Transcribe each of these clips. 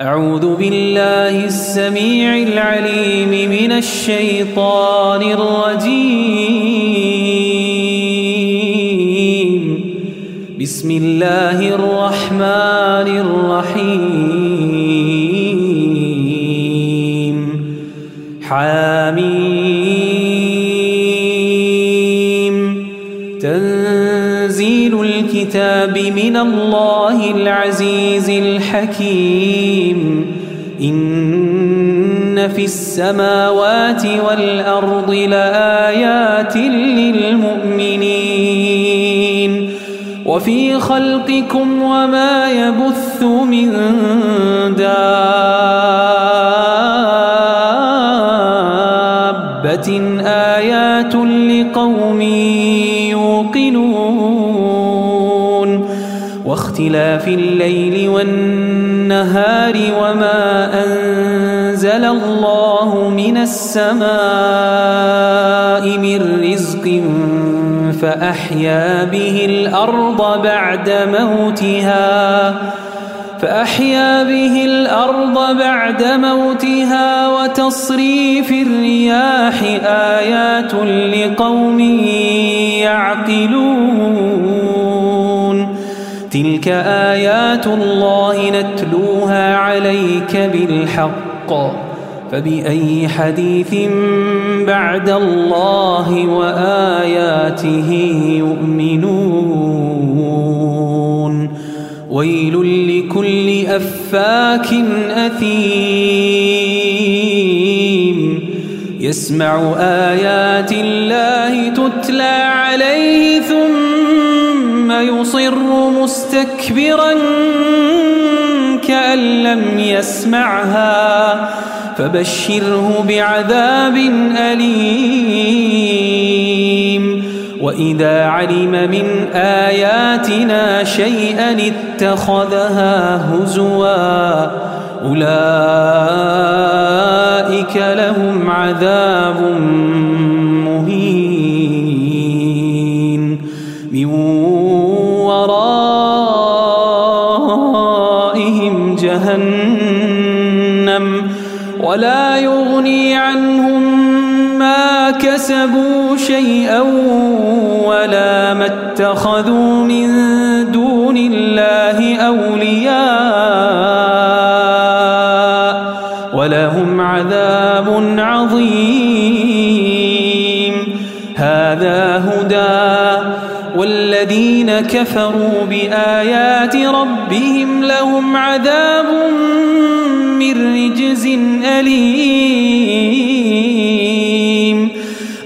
أعوذ بالله السميع العليم من الشيطان الرجيم. بسم الله الرحمن الرحيم. حاميم تنزيل الكتاب من الله العزيز الحكيم. إن في السماوات والأرض لآيات للمؤمنين. وفي خلقكم وما يبث من دابة واختلاف الليل والنهار وما أنزل الله من السماء من رزق فأحيا به الأرض بعد موتها فأحيا به الأرض بعد موتها وتصريف الرياح آيات لقوم يعقلون تلك آيات الله نتلوها عليك بالحق. فبأي حديث بعد الله وآياته يؤمنون؟ ويل لكل أفاك أثيم. يسمع آيات الله تتلى عليه ثم يصر مستكبرا كأن لم يسمعها فبشره بعذاب أليم. وإذا علم من آياتنا شيئا اتخذها هزوا أولئك لهم عذاب مهين. من ولهم عذاب عظيم. هذا هدى والذين كفروا بآيات ربهم لهم عذاب من رجز أليم.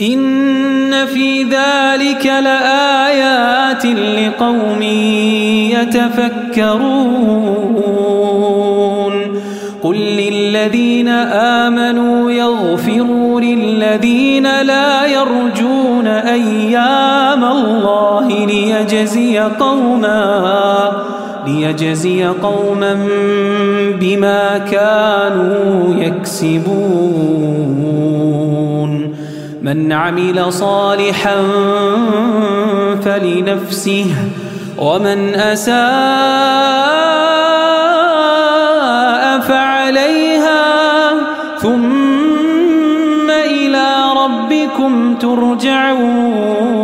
إن في ذلك لآيات لقوم يتفكرون قل للذين آمنوا يغفروا للذين لا يرجون أيام الله ليجزي قوما ليجزي قوما بما كانوا يكسبون من عمل صالحا فلنفسه ومن أساء فعليها ثم إلى ربكم ترجعون.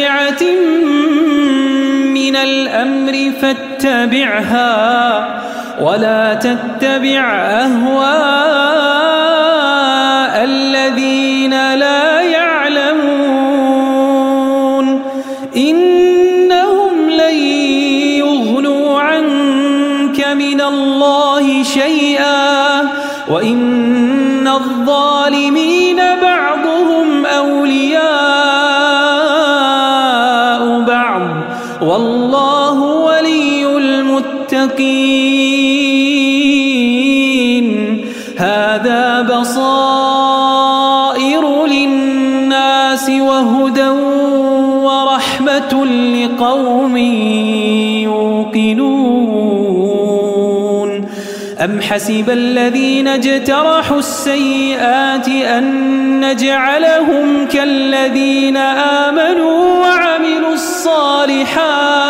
شريعة من الأمر فاتبعها ولا تتبع أهواء الذين لا يعلمون. إنهم لن يغنوا عنك من الله شيئا وإن هذا بصائر للناس وهدى ورحمة لقوم يوقنون. أم حسب الذين اجترحوا السيئات أن نجعلهم كالذين آمنوا وعملوا الصالحات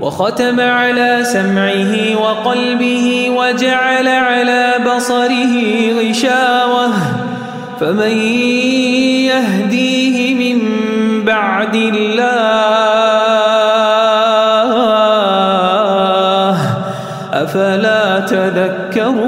وختم على سمعه وقلبه وجعل على بصره غشاوة. فمن يهديه من بعد الله أفلا تذكرون؟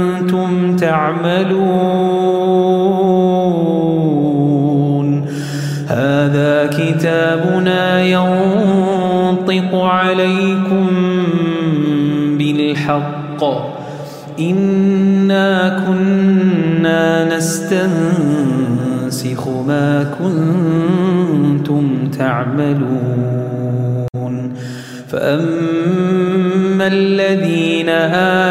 كنتم تعملون. هذا كتابنا ينطق عليكم بالحق. إنا كنا نستنسخ ما كنتم تعملون. فأما الذين آمنوا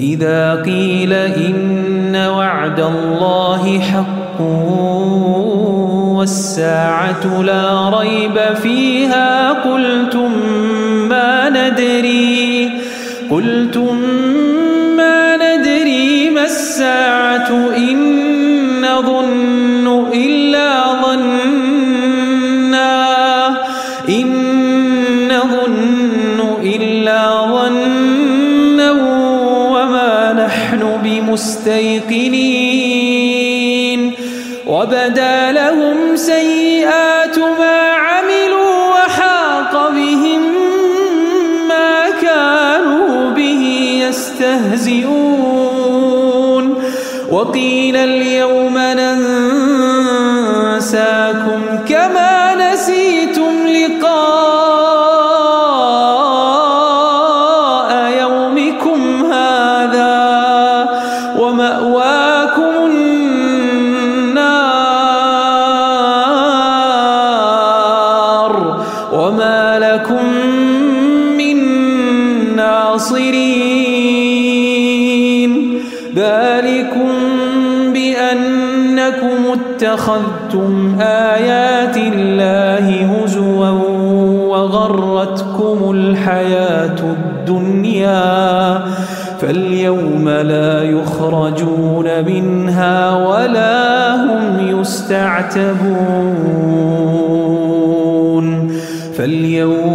وإذا قيل إن وعد الله حق والساعة لا ريب فيها قلتم ما ندري قلتم ما ندري ما الساعة إن نظن إلا ظنا إن نظن بمستيقنين وبدا لهم سيئات ما عملوا وحاق بهم ما كانوا به يستهزئون. وقيل اليوم ننساكم ناصرين ذلكم بأنكم اتخذتم آيات الله هزوا وغرتكم الحياة الدنيا. فاليوم لا يخرجون منها ولا هم يستعتبون. فاليوم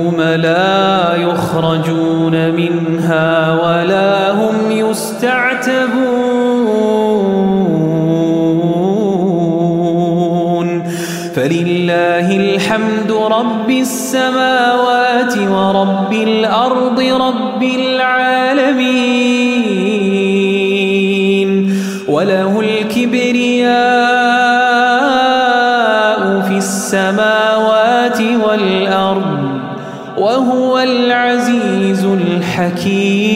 يخرجون منها ولا هم يستعتبون. فلله الحمد رب السماوات ورب الأرض رب العالمين. الحكيم